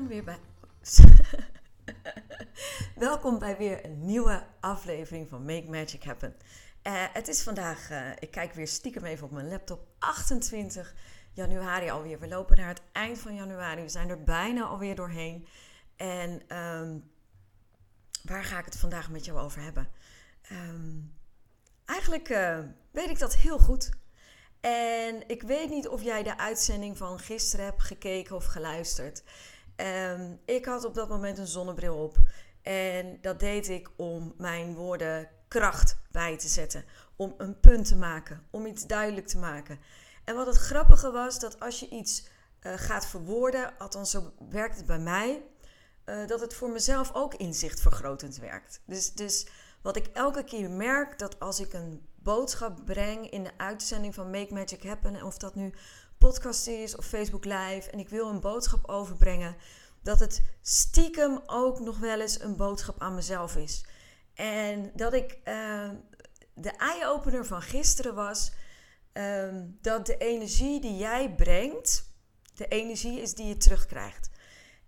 Welkom weer bij. welkom bij weer een nieuwe aflevering van Make Magic Happen. Uh, het is vandaag, uh, ik kijk weer stiekem even op mijn laptop, 28 januari alweer. We lopen naar het eind van januari, we zijn er bijna alweer doorheen. En um, waar ga ik het vandaag met jou over hebben? Um, eigenlijk uh, weet ik dat heel goed. En ik weet niet of jij de uitzending van gisteren hebt gekeken of geluisterd. Um, ik had op dat moment een zonnebril op. En dat deed ik om mijn woorden kracht bij te zetten. Om een punt te maken. Om iets duidelijk te maken. En wat het grappige was, dat als je iets uh, gaat verwoorden, althans zo werkt het bij mij, uh, dat het voor mezelf ook inzichtvergrotend werkt. Dus, dus wat ik elke keer merk, dat als ik een boodschap breng in de uitzending van Make Magic Happen, of dat nu podcast is of Facebook Live, en ik wil een boodschap overbrengen, dat het stiekem ook nog wel eens een boodschap aan mezelf is. En dat ik uh, de eye-opener van gisteren was uh, dat de energie die jij brengt, de energie is die je terugkrijgt.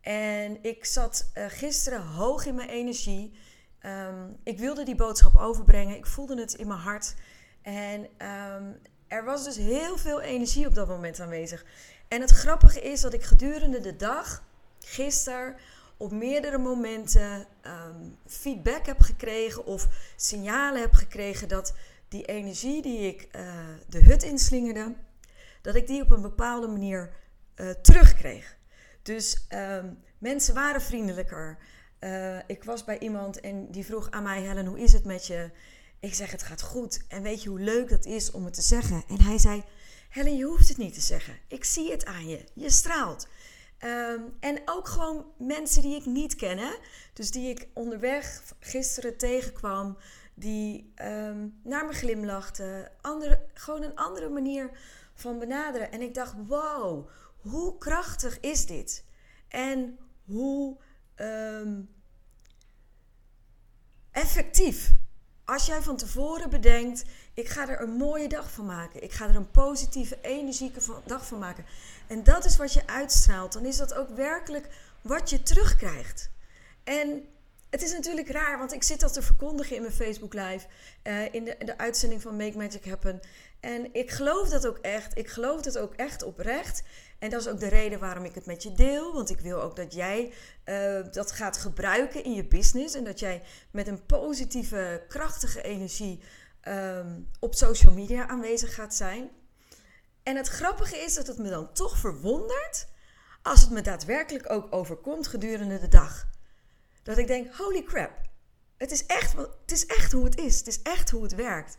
En ik zat uh, gisteren hoog in mijn energie. Um, ik wilde die boodschap overbrengen. Ik voelde het in mijn hart. En um, er was dus heel veel energie op dat moment aanwezig. En het grappige is dat ik gedurende de dag, gisteren, op meerdere momenten um, feedback heb gekregen of signalen heb gekregen dat die energie die ik uh, de hut inslingerde, dat ik die op een bepaalde manier uh, terugkreeg. Dus um, mensen waren vriendelijker. Uh, ik was bij iemand en die vroeg aan mij: Helen, hoe is het met je? Ik zeg: Het gaat goed. En weet je hoe leuk dat is om het te zeggen? En hij zei: Helen, je hoeft het niet te zeggen. Ik zie het aan je. Je straalt. Um, en ook gewoon mensen die ik niet ken, dus die ik onderweg gisteren tegenkwam, die um, naar me glimlachten, andere, gewoon een andere manier van benaderen. En ik dacht: wow, hoe krachtig is dit? En hoe um, effectief. Als jij van tevoren bedenkt, ik ga er een mooie dag van maken. Ik ga er een positieve, energieke dag van maken. En dat is wat je uitstraalt. Dan is dat ook werkelijk wat je terugkrijgt. En het is natuurlijk raar, want ik zit dat te verkondigen in mijn Facebook Live. Uh, in, de, in de uitzending van Make Magic Happen. En ik geloof dat ook echt. Ik geloof dat ook echt oprecht. En dat is ook de reden waarom ik het met je deel. Want ik wil ook dat jij uh, dat gaat gebruiken in je business. En dat jij met een positieve, krachtige energie um, op social media aanwezig gaat zijn. En het grappige is dat het me dan toch verwondert als het me daadwerkelijk ook overkomt gedurende de dag. Dat ik denk, holy crap, het is echt, het is echt hoe het is. Het is echt hoe het werkt.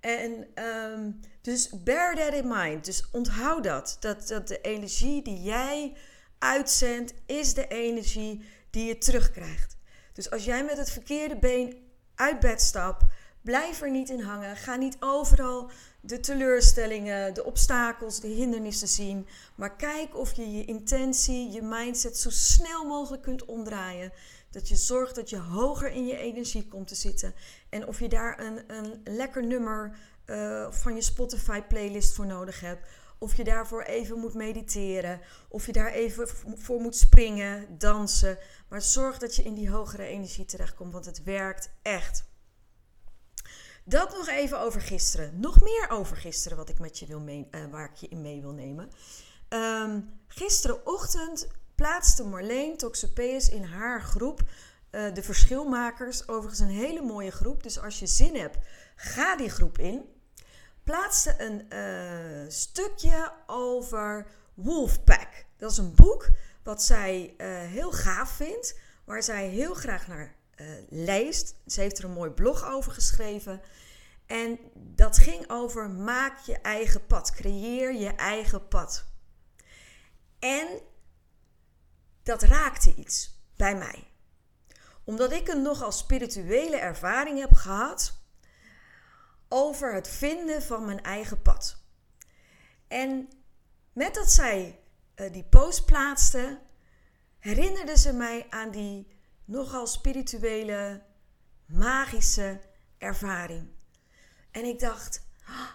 En um, dus bear that in mind. Dus onthoud dat. dat. Dat de energie die jij uitzendt, is de energie die je terugkrijgt. Dus als jij met het verkeerde been uit bed stapt, blijf er niet in hangen. Ga niet overal de teleurstellingen, de obstakels, de hindernissen zien. Maar kijk of je je intentie, je mindset zo snel mogelijk kunt omdraaien. Dat je zorgt dat je hoger in je energie komt te zitten. En of je daar een, een lekker nummer uh, van je Spotify playlist voor nodig hebt. Of je daarvoor even moet mediteren. Of je daar even voor moet springen, dansen. Maar zorg dat je in die hogere energie terechtkomt, want het werkt echt. Dat nog even over gisteren. Nog meer over gisteren wat ik met je wil mee, uh, waar ik je in mee wil nemen. Um, gisterenochtend plaatste Marleen Toxopeus in haar groep uh, de verschilmakers. Overigens een hele mooie groep. Dus als je zin hebt, ga die groep in. Plaatste een uh, stukje over Wolfpack. Dat is een boek wat zij uh, heel gaaf vindt. Waar zij heel graag naar leest. Ze heeft er een mooi blog over geschreven. En dat ging over maak je eigen pad, creëer je eigen pad. En dat raakte iets bij mij. Omdat ik een nogal spirituele ervaring heb gehad over het vinden van mijn eigen pad. En met dat zij uh, die post plaatste, herinnerde ze mij aan die nogal spirituele, magische ervaring. En ik dacht, ah,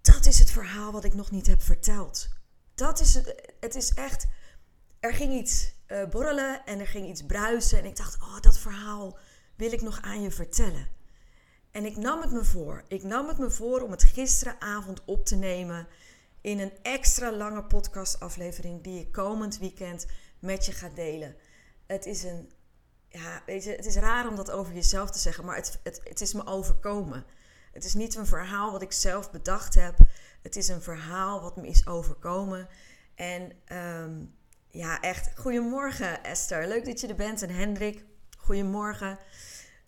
dat is het verhaal wat ik nog niet heb verteld. Dat is het. Het is echt. Er ging iets uh, borrelen en er ging iets bruisen. En ik dacht, oh, dat verhaal wil ik nog aan je vertellen. En ik nam het me voor. Ik nam het me voor om het gisteravond op te nemen in een extra lange podcastaflevering die ik komend weekend met je ga delen. Het is een, ja, weet je, het is raar om dat over jezelf te zeggen, maar het, het, het is me overkomen. Het is niet een verhaal wat ik zelf bedacht heb. Het is een verhaal wat me is overkomen. En um, ja, echt. Goedemorgen Esther. Leuk dat je er bent. En Hendrik, goedemorgen.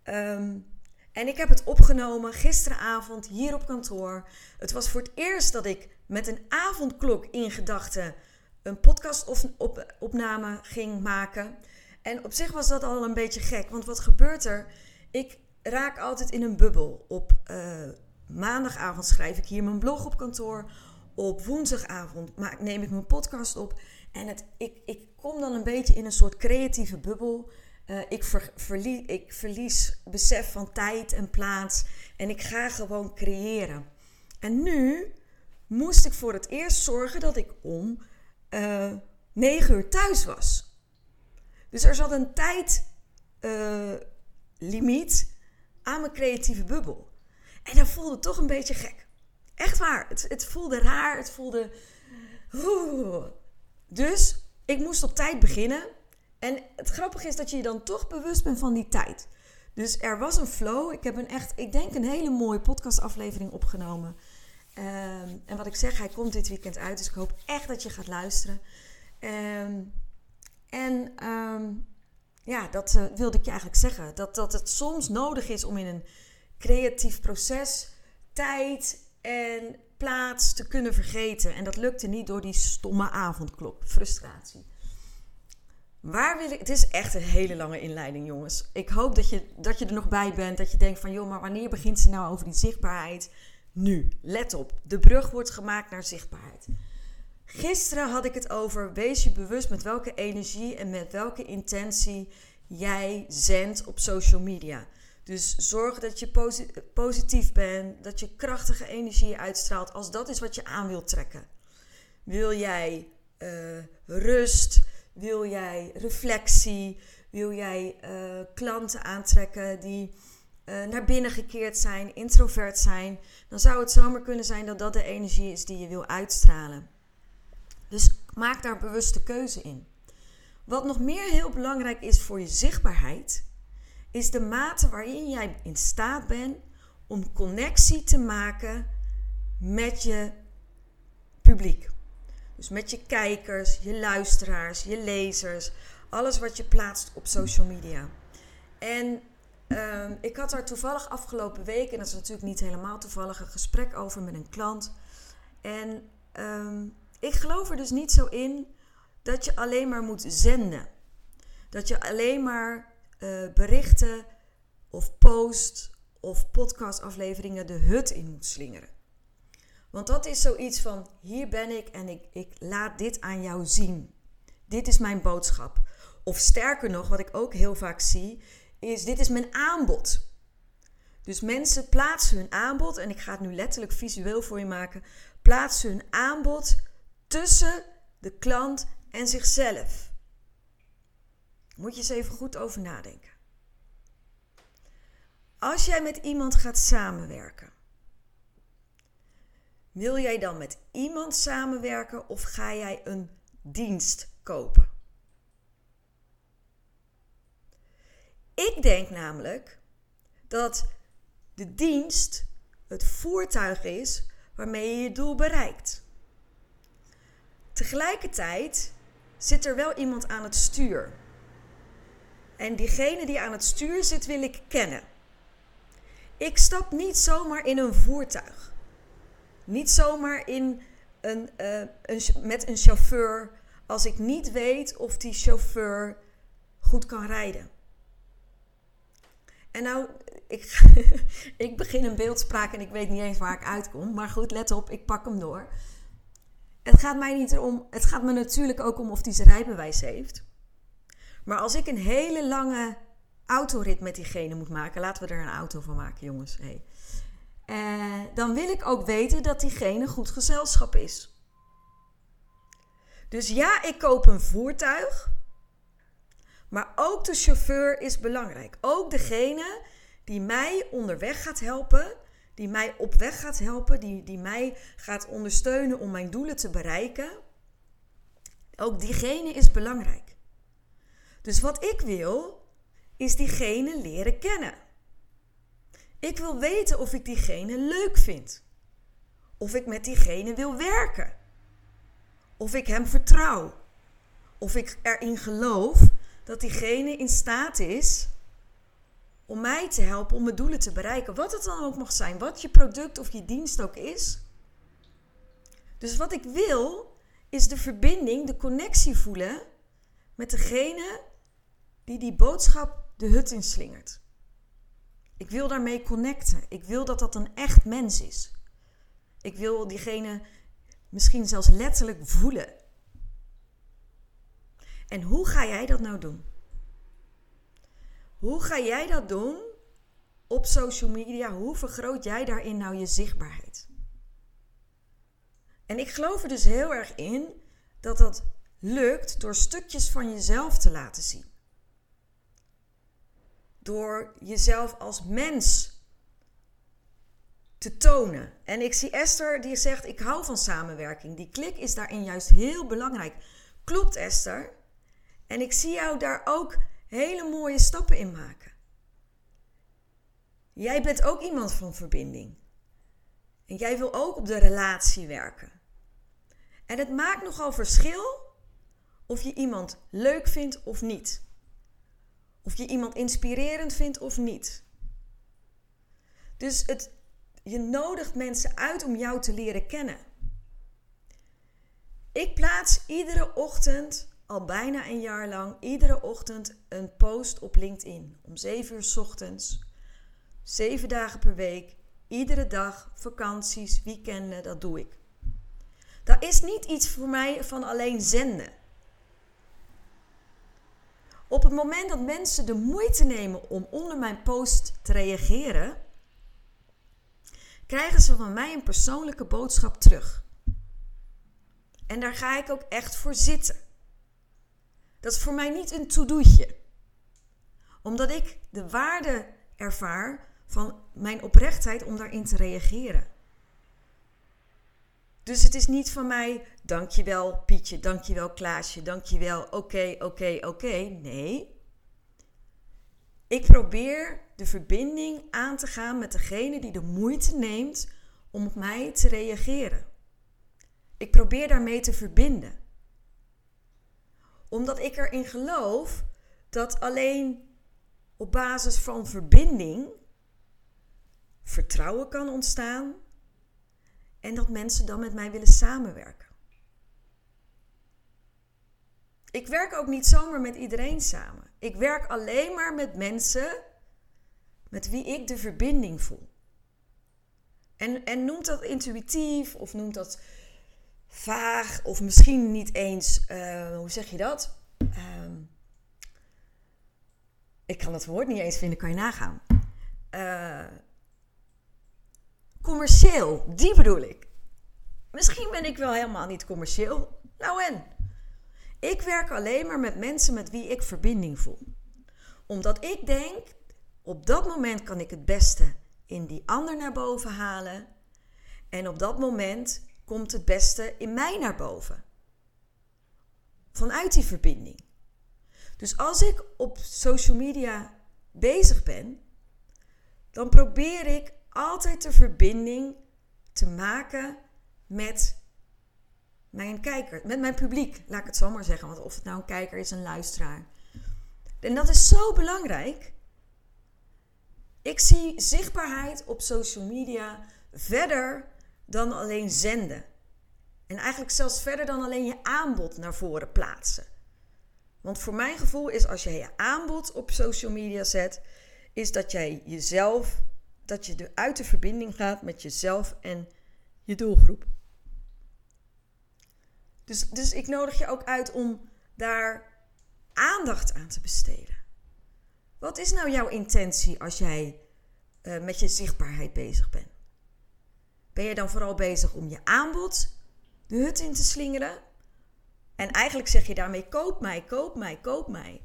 Um, en ik heb het opgenomen gisteravond hier op kantoor. Het was voor het eerst dat ik met een avondklok in gedachten een podcastopname ging maken. En op zich was dat al een beetje gek. Want wat gebeurt er? Ik raak altijd in een bubbel. Op uh, maandagavond schrijf ik hier mijn blog op kantoor. Op woensdagavond maak, neem ik mijn podcast op. En het, ik, ik kom dan een beetje in een soort creatieve bubbel. Uh, ik, ver, ik verlies besef van tijd en plaats. En ik ga gewoon creëren. En nu moest ik voor het eerst zorgen dat ik om uh, eh, 9 uur thuis was. Dus er zat een tijdlimiet aan mijn creatieve bubbel. En dat voelde toch een beetje gek. Echt waar. Het, het voelde raar. Het voelde. Dus ik moest op tijd beginnen. En het grappige is dat je je dan toch bewust bent van die tijd. Dus er was een flow. Ik heb een echt, ik denk, een hele mooie podcastaflevering opgenomen. Um, en wat ik zeg, hij komt dit weekend uit. Dus ik hoop echt dat je gaat luisteren. Um, en um, ja, dat uh, wilde ik je eigenlijk zeggen. Dat, dat het soms nodig is om in een creatief proces tijd en plaats te kunnen vergeten. En dat lukte niet door die stomme avondklok. Frustratie. Waar wil ik... Het is echt een hele lange inleiding, jongens. Ik hoop dat je, dat je er nog bij bent. Dat je denkt van, joh, maar wanneer begint ze nou over die zichtbaarheid? Nu, let op. De brug wordt gemaakt naar zichtbaarheid. Gisteren had ik het over, wees je bewust met welke energie en met welke intentie jij zendt op social media. Dus zorg dat je positief bent, dat je krachtige energie uitstraalt, als dat is wat je aan wilt trekken. Wil jij uh, rust? Wil jij reflectie? Wil jij uh, klanten aantrekken die uh, naar binnen gekeerd zijn, introvert zijn? Dan zou het zomaar kunnen zijn dat dat de energie is die je wil uitstralen. Dus maak daar bewuste keuze in. Wat nog meer heel belangrijk is voor je zichtbaarheid, is de mate waarin jij in staat bent om connectie te maken met je publiek. Dus met je kijkers, je luisteraars, je lezers, alles wat je plaatst op social media. En uh, ik had daar toevallig afgelopen week, en dat is natuurlijk niet helemaal toevallig, een gesprek over met een klant. En uh, ik geloof er dus niet zo in dat je alleen maar moet zenden. Dat je alleen maar uh, berichten of post of podcastafleveringen de hut in moet slingeren. Want dat is zoiets van: hier ben ik en ik, ik laat dit aan jou zien. Dit is mijn boodschap. Of sterker nog, wat ik ook heel vaak zie, is: dit is mijn aanbod. Dus mensen plaatsen hun aanbod, en ik ga het nu letterlijk visueel voor je maken, plaatsen hun aanbod tussen de klant en zichzelf. Moet je eens even goed over nadenken. Als jij met iemand gaat samenwerken, wil jij dan met iemand samenwerken of ga jij een dienst kopen? Ik denk namelijk dat de dienst het voertuig is waarmee je je doel bereikt. Tegelijkertijd zit er wel iemand aan het stuur. En diegene die aan het stuur zit, wil ik kennen. Ik stap niet zomaar in een voertuig. Niet zomaar in een, uh, een, met een chauffeur als ik niet weet of die chauffeur goed kan rijden. En nou, ik, ik begin een beeldspraak en ik weet niet eens waar ik uitkom. Maar goed, let op, ik pak hem door. Het gaat mij niet erom, het gaat me natuurlijk ook om of hij zijn rijbewijs heeft. Maar als ik een hele lange autorit met diegene moet maken, laten we er een auto van maken, jongens. Hey. Uh, dan wil ik ook weten dat diegene goed gezelschap is. Dus ja, ik koop een voertuig. Maar ook de chauffeur is belangrijk. Ook degene die mij onderweg gaat helpen, die mij op weg gaat helpen, die, die mij gaat ondersteunen om mijn doelen te bereiken. Ook diegene is belangrijk. Dus wat ik wil, is diegene leren kennen. Ik wil weten of ik diegene leuk vind. Of ik met diegene wil werken. Of ik hem vertrouw. Of ik erin geloof dat diegene in staat is om mij te helpen om mijn doelen te bereiken. Wat het dan ook mag zijn, wat je product of je dienst ook is. Dus wat ik wil, is de verbinding, de connectie voelen met degene die die boodschap de hut inslingert. Ik wil daarmee connecten. Ik wil dat dat een echt mens is. Ik wil diegene misschien zelfs letterlijk voelen. En hoe ga jij dat nou doen? Hoe ga jij dat doen op social media? Hoe vergroot jij daarin nou je zichtbaarheid? En ik geloof er dus heel erg in dat dat lukt door stukjes van jezelf te laten zien. Door jezelf als mens te tonen. En ik zie Esther die zegt: Ik hou van samenwerking. Die klik is daarin juist heel belangrijk. Klopt, Esther? En ik zie jou daar ook hele mooie stappen in maken. Jij bent ook iemand van verbinding. En jij wil ook op de relatie werken. En het maakt nogal verschil of je iemand leuk vindt of niet. Of je iemand inspirerend vindt of niet. Dus het, je nodigt mensen uit om jou te leren kennen. Ik plaats iedere ochtend al bijna een jaar lang iedere ochtend een post op LinkedIn. Om 7 uur s ochtends, 7 dagen per week, iedere dag, vakanties, weekenden, dat doe ik. Dat is niet iets voor mij van alleen zenden. Op het moment dat mensen de moeite nemen om onder mijn post te reageren, krijgen ze van mij een persoonlijke boodschap terug. En daar ga ik ook echt voor zitten. Dat is voor mij niet een to-doetje. Omdat ik de waarde ervaar van mijn oprechtheid om daarin te reageren. Dus het is niet van mij, dankjewel Pietje, dankjewel Klaasje, dankjewel, oké, oké, oké. Nee. Ik probeer de verbinding aan te gaan met degene die de moeite neemt om op mij te reageren. Ik probeer daarmee te verbinden omdat ik erin geloof dat alleen op basis van verbinding vertrouwen kan ontstaan en dat mensen dan met mij willen samenwerken. Ik werk ook niet zomaar met iedereen samen. Ik werk alleen maar met mensen met wie ik de verbinding voel. En, en noemt dat intuïtief of noemt dat vaag of misschien niet eens, uh, hoe zeg je dat? Uh, ik kan het woord niet eens vinden, kan je nagaan. Uh, commercieel, die bedoel ik. Misschien ben ik wel helemaal niet commercieel. Nou en? Ik werk alleen maar met mensen met wie ik verbinding voel. Omdat ik denk, op dat moment kan ik het beste in die ander naar boven halen. En op dat moment komt het beste in mij naar boven. Vanuit die verbinding. Dus als ik op social media bezig ben, dan probeer ik altijd de verbinding te maken met mijn kijker, met mijn publiek, laat ik het zo maar zeggen. Want of het nou een kijker is, een luisteraar. En dat is zo belangrijk. Ik zie zichtbaarheid op social media verder dan alleen zenden. En eigenlijk zelfs verder dan alleen je aanbod naar voren plaatsen. Want voor mijn gevoel is als je je aanbod op social media zet, is dat jij jezelf, dat je uit de verbinding gaat met jezelf en je doelgroep. Dus, dus ik nodig je ook uit om daar aandacht aan te besteden. Wat is nou jouw intentie als jij uh, met je zichtbaarheid bezig bent? Ben je dan vooral bezig om je aanbod de hut in te slingeren? En eigenlijk zeg je daarmee: koop mij, koop mij, koop mij.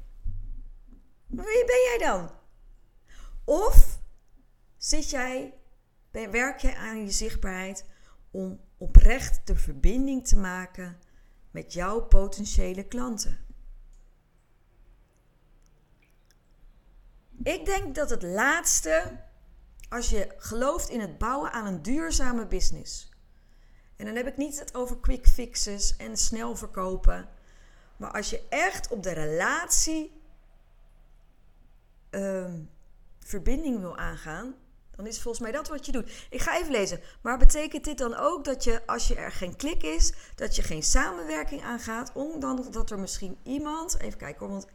Wie ben jij dan? Of zit jij, werk jij aan je zichtbaarheid om oprecht de verbinding te maken met jouw potentiële klanten? Ik denk dat het laatste, als je gelooft in het bouwen aan een duurzame business. En dan heb ik niet het over quick fixes en snel verkopen. Maar als je echt op de relatie ehm, verbinding wil aangaan, dan is volgens mij dat wat je doet. Ik ga even lezen. Maar betekent dit dan ook dat je, als je er geen klik is, dat je geen samenwerking aangaat, omdat er misschien iemand, even kijken hoor, want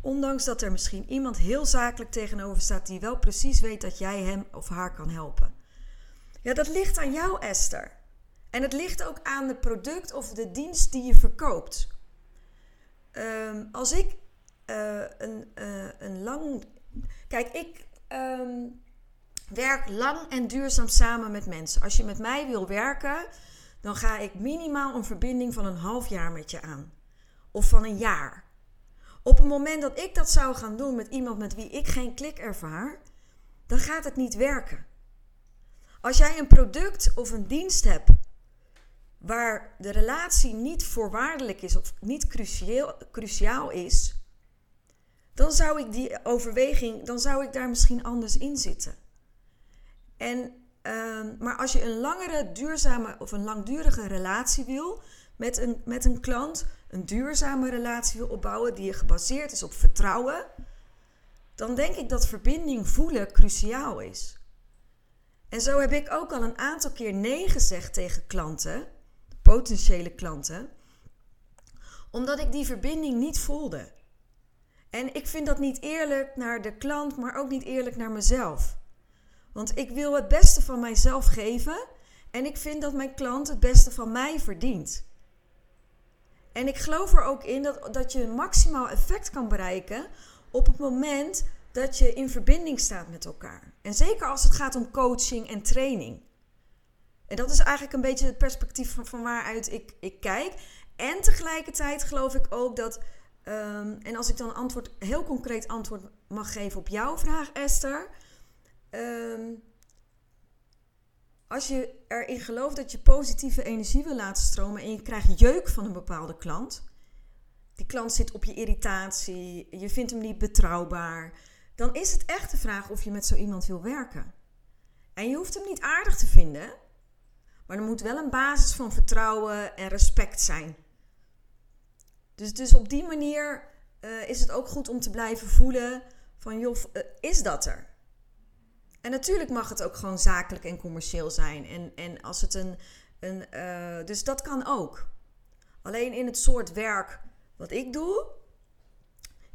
ondanks dat er misschien iemand heel zakelijk tegenover staat die wel precies weet dat jij hem of haar kan helpen. Ja, dat ligt aan jou, Esther. En het ligt ook aan het product of de dienst die je verkoopt. Ehm, als ik uh, een, uh, een lang. Kijk, ik Ehm, werk lang en duurzaam samen met mensen. Als je met mij wil werken, dan ga ik minimaal een verbinding van een half jaar met je aan. Of van een jaar. Op het moment dat ik dat zou gaan doen met iemand met wie ik geen klik ervaar, dan gaat het niet werken. Als jij een product of een dienst hebt waar de relatie niet voorwaardelijk is of niet cruciaal, cruciaal is, dan zou ik die overweging, dan zou ik daar misschien anders in zitten. En, ehm, maar als je een langere, duurzame of een langdurige relatie wil met een, met een klant, een duurzame relatie wil opbouwen die gebaseerd is op vertrouwen, dan denk ik dat verbinding voelen cruciaal is. En zo heb ik ook al een aantal keer nee gezegd tegen klanten, potentiële klanten, omdat ik die verbinding niet voelde. En ik vind dat niet eerlijk naar de klant, maar ook niet eerlijk naar mezelf. Want ik wil het beste van mijzelf geven en ik vind dat mijn klant het beste van mij verdient. En ik geloof er ook in dat, dat je maximaal effect kan bereiken op het moment dat je in verbinding staat met elkaar. En zeker als het gaat om coaching en training. En dat is eigenlijk een beetje het perspectief van, waaruit ik, ik kijk. En tegelijkertijd geloof ik ook dat Ehm, en als ik dan antwoord, heel concreet antwoord mag geven op jouw vraag, Esther. Ehm, als je erin gelooft dat je positieve energie wil laten stromen en je krijgt jeuk van een bepaalde klant. Die klant zit op je irritatie, je vindt hem niet betrouwbaar. Dan is het echt de vraag of je met zo iemand wil werken. En je hoeft hem niet aardig te vinden, maar er moet wel een basis van vertrouwen en respect zijn. Dus, dus op die manier uh, is het ook goed om te blijven voelen van joh, uh, is dat er? En natuurlijk mag het ook gewoon zakelijk en commercieel zijn. En, en als het een. een uh, dus dat kan ook. Alleen in het soort werk wat ik doe,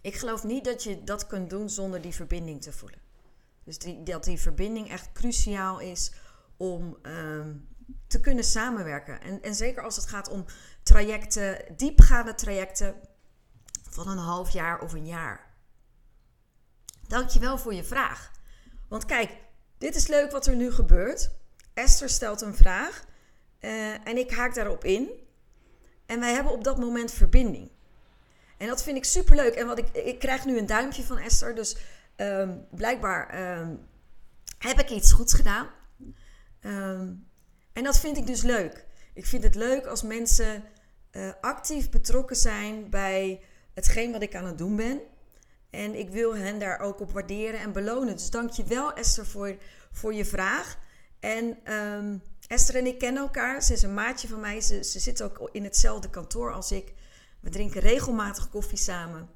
ik geloof niet dat je dat kunt doen zonder die verbinding te voelen. Dus die, dat die verbinding echt cruciaal is om ehm, te kunnen samenwerken. En, en zeker als het gaat om trajecten, diepgaande trajecten van een half jaar of een jaar. Dankjewel voor je vraag. Want kijk, dit is leuk wat er nu gebeurt. Esther stelt een vraag uh, en ik haak daarop in. En wij hebben op dat moment verbinding. En dat vind ik super leuk. En wat ik, ik krijg nu een duimpje van Esther. Dus um, blijkbaar um, heb ik iets goeds gedaan. Um, en dat vind ik dus leuk. Ik vind het leuk als mensen uh, actief betrokken zijn bij hetgeen wat ik aan het doen ben. En ik wil hen daar ook op waarderen en belonen. Dus dank je wel Esther voor, voor je vraag. En um, Esther en ik kennen elkaar. Ze is een maatje van mij. Ze, ze zit ook in hetzelfde kantoor als ik. We drinken regelmatig koffie samen.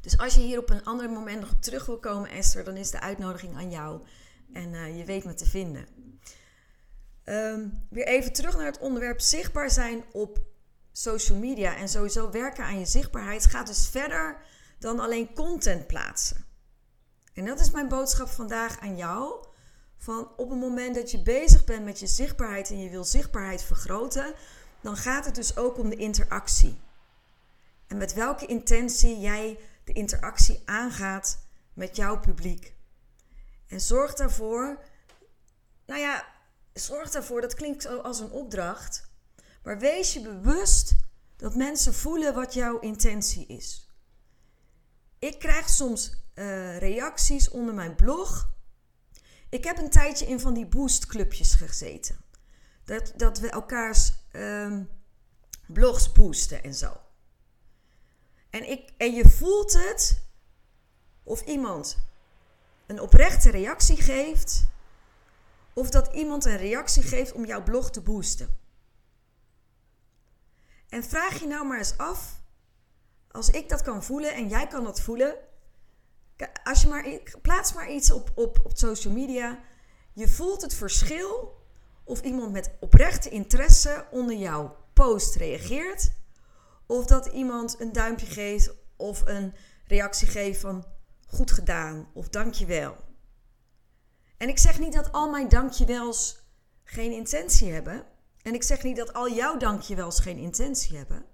Dus als je hier op een ander moment nog op terug wil komen, Esther, dan is de uitnodiging aan jou. En eh, je weet me te vinden. Ehm, weer even terug naar het onderwerp zichtbaar zijn op social media. En sowieso werken aan je zichtbaarheid gaat dus verder dan alleen content plaatsen. En dat is mijn boodschap vandaag aan jou. Van op het moment dat je bezig bent met je zichtbaarheid en je wil zichtbaarheid vergroten, dan gaat het dus ook om de interactie. En met welke intentie jij de interactie aangaat met jouw publiek. En zorg daarvoor, nou ja, zorg daarvoor, dat klinkt als een opdracht, maar wees je bewust dat mensen voelen wat jouw intentie is. Ik krijg soms uh, reacties onder mijn blog. Ik heb een tijdje in van die boostclubjes gezeten. Dat, dat we elkaars um, blogs boosten en zo. En, ik, en je voelt het of iemand een oprechte reactie geeft, of dat iemand een reactie geeft om jouw blog te boosten. En vraag je nou maar eens af, als ik dat kan voelen en jij kan dat voelen, als je maar, plaats maar iets op, op, op social media, je voelt het verschil of iemand met oprechte interesse onder jouw post reageert, of dat iemand een duimpje geeft of een reactie geeft van goed gedaan of dankjewel. En ik zeg niet dat al mijn dankjewels geen intentie hebben. En ik zeg niet dat al jouw dankjewels geen intentie hebben.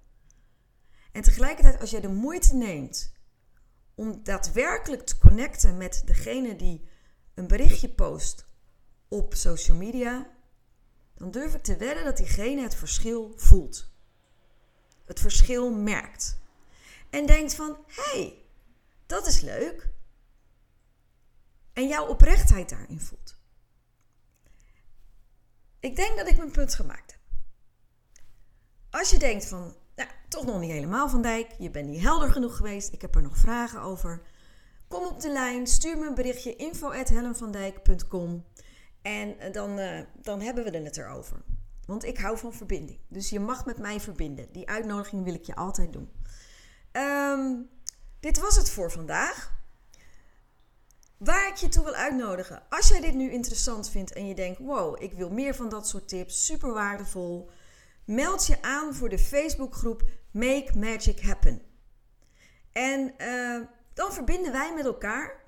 En tegelijkertijd, als jij de moeite neemt om daadwerkelijk te connecten met degene die een berichtje post op social media, dan durf ik te wedden dat diegene het verschil voelt. Het verschil merkt. En denkt van, hé, hey, dat is leuk. En jouw oprechtheid daarin voelt. Ik denk dat ik mijn punt gemaakt heb. Als je denkt van, toch nog niet helemaal van Dijk, je bent niet helder genoeg geweest, ik heb er nog vragen over. Kom op de lijn, stuur me een berichtje info.hellenvandijk.com en eh, dan, uh, dan hebben we het erover. Want ik hou van verbinding. Dus je mag met mij verbinden. Die uitnodiging wil ik je altijd doen. Um, dit was het voor vandaag. Waar ik je toe wil uitnodigen, als jij dit nu interessant vindt en je denkt: wow, ik wil meer van dat soort tips, super waardevol, meld je aan voor de Facebookgroep Make Magic Happen. En uh, dan verbinden wij met elkaar.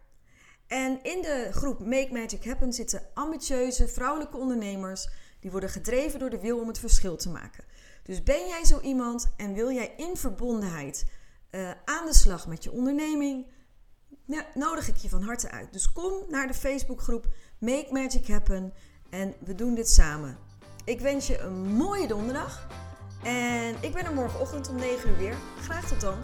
En in de groep Make Magic Happen zitten ambitieuze vrouwelijke ondernemers die worden gedreven door de wil om het verschil te maken. Dus ben jij zo iemand en wil jij in verbondenheid uh, aan de slag met je onderneming? nodig ik je van harte uit. Dus kom naar de Facebookgroep Make Magic Happen en we doen dit samen. Ik wens je een mooie donderdag en ik ben er morgenochtend om 9 uur weer. Graag tot dan.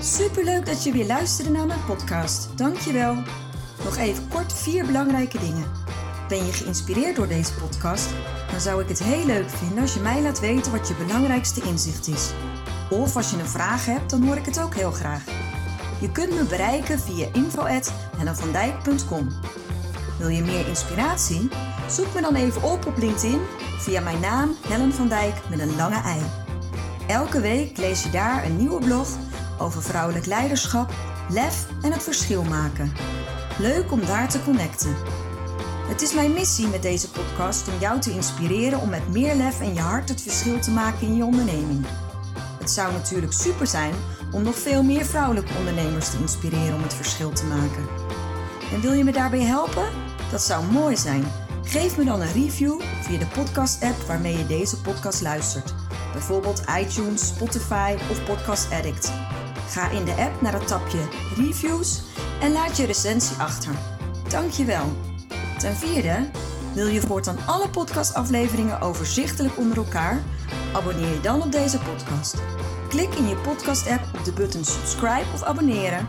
Superleuk dat je weer luisterde naar mijn podcast. Dankjewel. Nog even kort vier belangrijke dingen. Ben je geïnspireerd door deze podcast? Dan zou ik het heel leuk vinden als je mij laat weten wat je belangrijkste inzicht is. Of als je een vraag hebt, dan hoor ik het ook heel graag. Je kunt me bereiken via info.hennavandijk.com Wil je meer inspiratie? Zoek me dan even op op LinkedIn via mijn naam Helen van Dijk met een lange ei. Elke week lees je daar een nieuwe blog over vrouwelijk leiderschap, lef en het verschil maken. Leuk om daar te connecten. Het is mijn missie met deze podcast om jou te inspireren om met meer lef en je hart het verschil te maken in je onderneming. Het zou natuurlijk super zijn om nog veel meer vrouwelijke ondernemers te inspireren om het verschil te maken. En wil je me daarbij helpen? Dat zou mooi zijn. Geef me dan een review via de podcast-app waarmee je deze podcast luistert. Bijvoorbeeld iTunes, Spotify of Podcast Addict. Ga in de app naar het tapje Reviews en laat je recensie achter. Dankjewel. Ten vierde, wil je voortaan alle podcastafleveringen overzichtelijk onder elkaar? Abonneer je dan op deze podcast. Klik in je podcast-app op de button subscribe of abonneren.